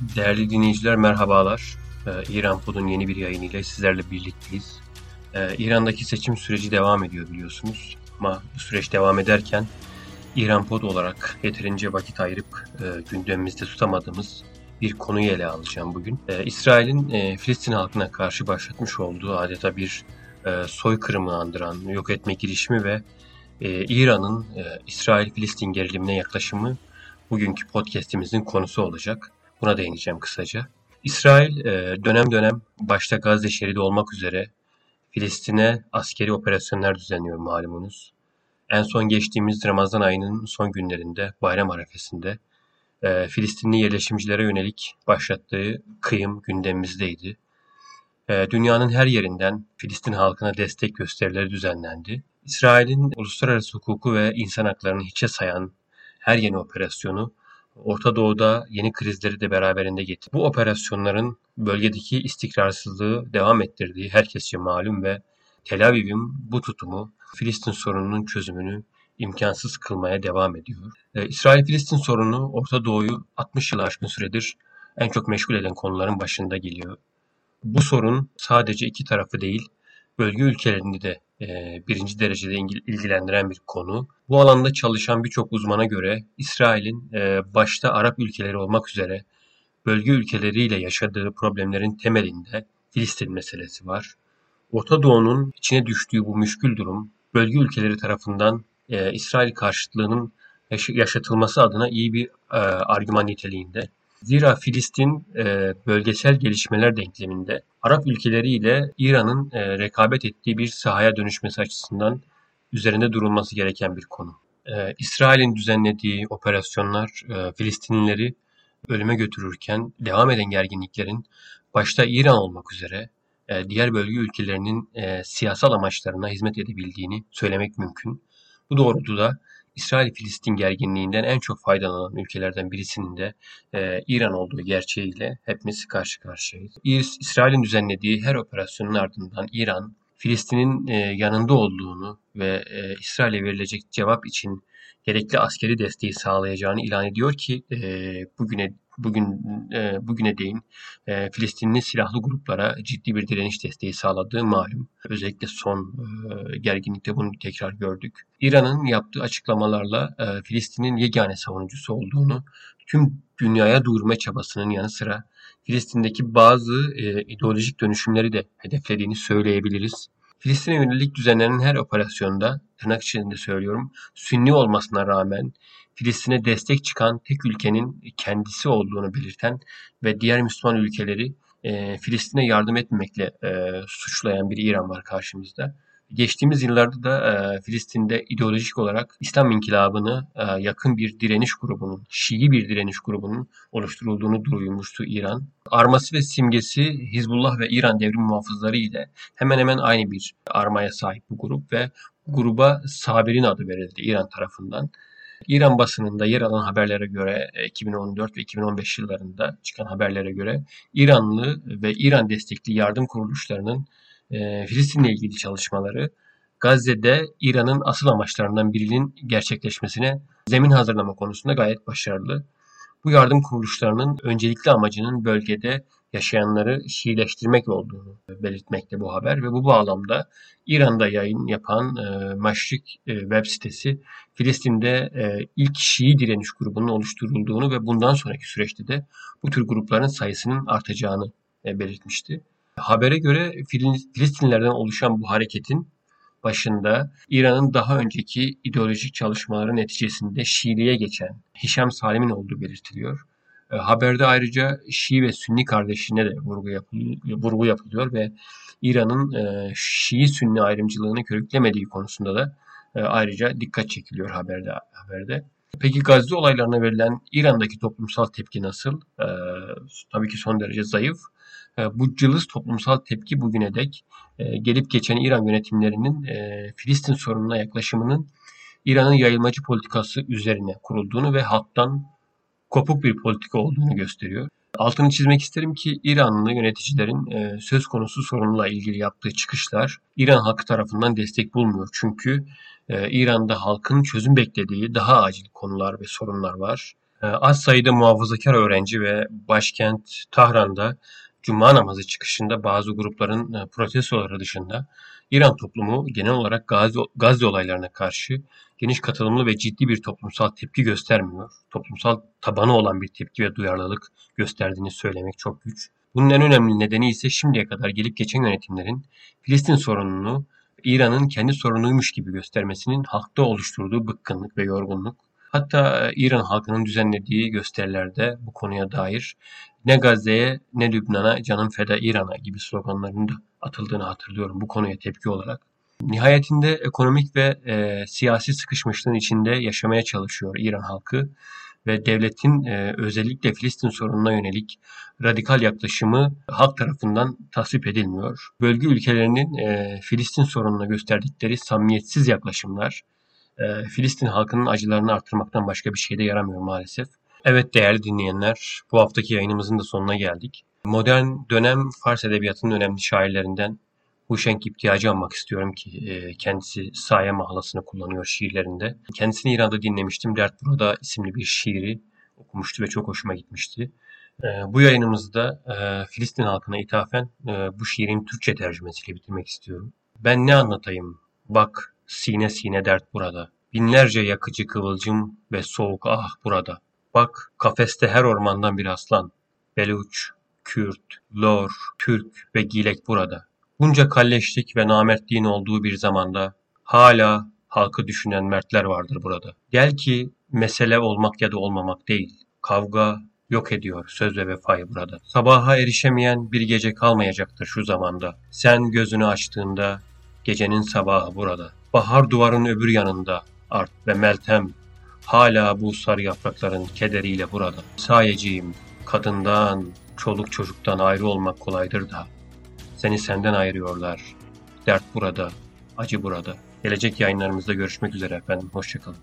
Değerli dinleyiciler merhabalar. Ee, İran Pod'un yeni bir yayınıyla sizlerle birlikteyiz. Ee, İran'daki seçim süreci devam ediyor biliyorsunuz. Ama bu süreç devam ederken İran Pod olarak yeterince vakit ayırıp e, gündemimizde tutamadığımız bir konuyu ele alacağım bugün. Ee, İsrail'in e, Filistin halkına karşı başlatmış olduğu adeta bir e, soykırımı andıran yok etme girişimi ve e, İran'ın e, İsrail-Filistin gerilimine yaklaşımı bugünkü podcastimizin konusu olacak. Buna değineceğim kısaca. İsrail e, dönem dönem başta Gazze şeridi olmak üzere Filistin'e askeri operasyonlar düzenliyor malumunuz. En son geçtiğimiz Ramazan ayının son günlerinde bayram arefesinde e, Filistinli yerleşimcilere yönelik başlattığı kıyım gündemimizdeydi. E, dünyanın her yerinden Filistin halkına destek gösterileri düzenlendi. İsrail'in uluslararası hukuku ve insan haklarını hiçe sayan her yeni operasyonu Orta Doğu'da yeni krizleri de beraberinde getirdi. Bu operasyonların bölgedeki istikrarsızlığı devam ettirdiği herkesçe malum ve Tel Aviv'in bu tutumu Filistin sorununun çözümünü imkansız kılmaya devam ediyor. Ee, İsrail-Filistin sorunu Orta Doğu'yu 60 yıl aşkın süredir en çok meşgul eden konuların başında geliyor. Bu sorun sadece iki tarafı değil, bölge ülkelerini de e, birinci derecede ilgilendiren bir konu. Bu alanda çalışan birçok uzmana göre İsrail'in e, başta Arap ülkeleri olmak üzere bölge ülkeleriyle yaşadığı problemlerin temelinde Filistin meselesi var. Orta Doğu'nun içine düştüğü bu müşkül durum bölge ülkeleri tarafından e, İsrail karşıtlığının yaşatılması adına iyi bir argüman niteliğinde. Zira Filistin e, bölgesel gelişmeler denkleminde Arap ülkeleri ile İran'ın e, rekabet ettiği bir sahaya dönüşmesi açısından üzerinde durulması gereken bir konu. E, İsrail'in düzenlediği operasyonlar Filistinlileri ölüme götürürken devam eden gerginliklerin başta İran olmak üzere diğer bölge ülkelerinin siyasal amaçlarına hizmet edebildiğini söylemek mümkün. Bu doğrultuda İsrail-Filistin gerginliğinden en çok faydalanan ülkelerden birisinin de e, İran olduğu gerçeğiyle hepimiz karşı karşıyayız. İsrail'in düzenlediği her operasyonun ardından İran, Filistin'in e, yanında olduğunu ve e, İsrail'e verilecek cevap için gerekli askeri desteği sağlayacağını ilan ediyor ki e, bugüne bugün e, bugüne değin e, Filistinli silahlı gruplara ciddi bir direniş desteği sağladığı malum. Özellikle son e, gerginlikte bunu tekrar gördük. İran'ın yaptığı açıklamalarla e, Filistin'in yegane savunucusu olduğunu tüm dünyaya duyurma çabasının yanı sıra Filistin'deki bazı e, ideolojik dönüşümleri de hedeflediğini söyleyebiliriz. Filistin'e yönelik düzenlenen her operasyonda, tırnak içinde söylüyorum, Sünni olmasına rağmen Filistin'e destek çıkan tek ülkenin kendisi olduğunu belirten ve diğer Müslüman ülkeleri e, Filistin'e yardım etmemekle e, suçlayan bir İran var karşımızda. Geçtiğimiz yıllarda da e, Filistin'de ideolojik olarak İslam inkılabını e, yakın bir direniş grubunun, Şii bir direniş grubunun oluşturulduğunu duyurmuştu İran. Arması ve simgesi Hizbullah ve İran devrim muhafızları ile hemen hemen aynı bir armaya sahip bu grup ve gruba Sabir'in adı verildi İran tarafından. İran basınında yer alan haberlere göre 2014 e, ve 2015 yıllarında çıkan haberlere göre İranlı ve İran destekli yardım kuruluşlarının e, Filistin'le ilgili çalışmaları Gazze'de İran'ın asıl amaçlarından birinin gerçekleşmesine zemin hazırlama konusunda gayet başarılı. Bu yardım kuruluşlarının öncelikli amacının bölgede yaşayanları Şiileştirmek olduğunu belirtmekte bu haber ve bu bağlamda İran'da yayın yapan e, Maşrik e, web sitesi Filistin'de e, ilk Şii direniş grubunun oluşturulduğunu ve bundan sonraki süreçte de bu tür grupların sayısının artacağını e, belirtmişti. Habere göre Filistinlerden oluşan bu hareketin başında İran'ın daha önceki ideolojik çalışmaları neticesinde Şiiliğe geçen Hişam Salim'in olduğu belirtiliyor. E, haberde ayrıca Şii ve Sünni kardeşliğine de vurgu yapılıyor, vurgu yapılıyor ve İran'ın e, Şii-Sünni ayrımcılığını körüklemediği konusunda da e, ayrıca dikkat çekiliyor haberde. haberde. Peki Gazze olaylarına verilen İran'daki toplumsal tepki nasıl? E, tabii ki son derece zayıf. E, bu cılız toplumsal tepki bugüne dek e, gelip geçen İran yönetimlerinin e, Filistin sorununa yaklaşımının İran'ın yayılmacı politikası üzerine kurulduğunu ve halktan kopuk bir politika olduğunu gösteriyor. Altını çizmek isterim ki İranlı yöneticilerin e, söz konusu sorunla ilgili yaptığı çıkışlar İran halkı tarafından destek bulmuyor. Çünkü İran'da halkın çözüm beklediği daha acil konular ve sorunlar var. Ee, az sayıda muhafazakar öğrenci ve başkent Tahran'da Cuma namazı çıkışında bazı grupların e, protestoları dışında İran toplumu genel olarak Gazze, Gazze olaylarına karşı geniş katılımlı ve ciddi bir toplumsal tepki göstermiyor. Toplumsal tabanı olan bir tepki ve duyarlılık gösterdiğini söylemek çok güç. Bunun en önemli nedeni ise şimdiye kadar gelip geçen yönetimlerin Filistin sorununu İran'ın kendi sorunuymuş gibi göstermesinin halkta oluşturduğu bıkkınlık ve yorgunluk. Hatta e, İran halkının düzenlediği gösterilerde bu konuya dair ne Gazze'ye ne Lübnan'a canım feda İran'a gibi sloganların da atıldığını hatırlıyorum bu konuya tepki olarak. Nihayetinde ekonomik ve e, siyasi sıkışmışlığın içinde yaşamaya çalışıyor İran halkı ve devletin e, özellikle Filistin sorununa yönelik radikal yaklaşımı halk tarafından tasvip edilmiyor. Bölge ülkelerinin e, Filistin sorununa gösterdikleri samimiyetsiz yaklaşımlar e, Filistin halkının acılarını artırmaktan başka bir şey de yaramıyor maalesef. Evet değerli dinleyenler, bu haftaki yayınımızın da sonuna geldik. Modern dönem Fars edebiyatının önemli şairlerinden Huşenk İptiyacı anmak istiyorum ki e, kendisi Saye mahalasını kullanıyor şiirlerinde. Kendisini İran'da dinlemiştim. Dert Burada isimli bir şiiri okumuştu ve çok hoşuma gitmişti. E, bu yayınımızda e, Filistin halkına ithafen bu şiirin Türkçe tercümesiyle bitirmek istiyorum. Ben ne anlatayım? Bak sine sine dert burada. Binlerce yakıcı kıvılcım ve soğuk ah burada. Bak kafeste her ormandan bir aslan. Beluç, Kürt, Lor, Türk ve Gilek burada. Bunca kalleşlik ve namertliğin olduğu bir zamanda hala halkı düşünen mertler vardır burada. Gel ki mesele olmak ya da olmamak değil. Kavga yok ediyor söz ve vefayı burada. Sabaha erişemeyen bir gece kalmayacaktır şu zamanda. Sen gözünü açtığında gecenin sabahı burada. Bahar duvarın öbür yanında art ve meltem hala bu sarı yaprakların kederiyle burada. Sayeciğim, kadından, çoluk çocuktan ayrı olmak kolaydır da. Seni senden ayırıyorlar. Dert burada, acı burada. Gelecek yayınlarımızda görüşmek üzere efendim. Hoşçakalın.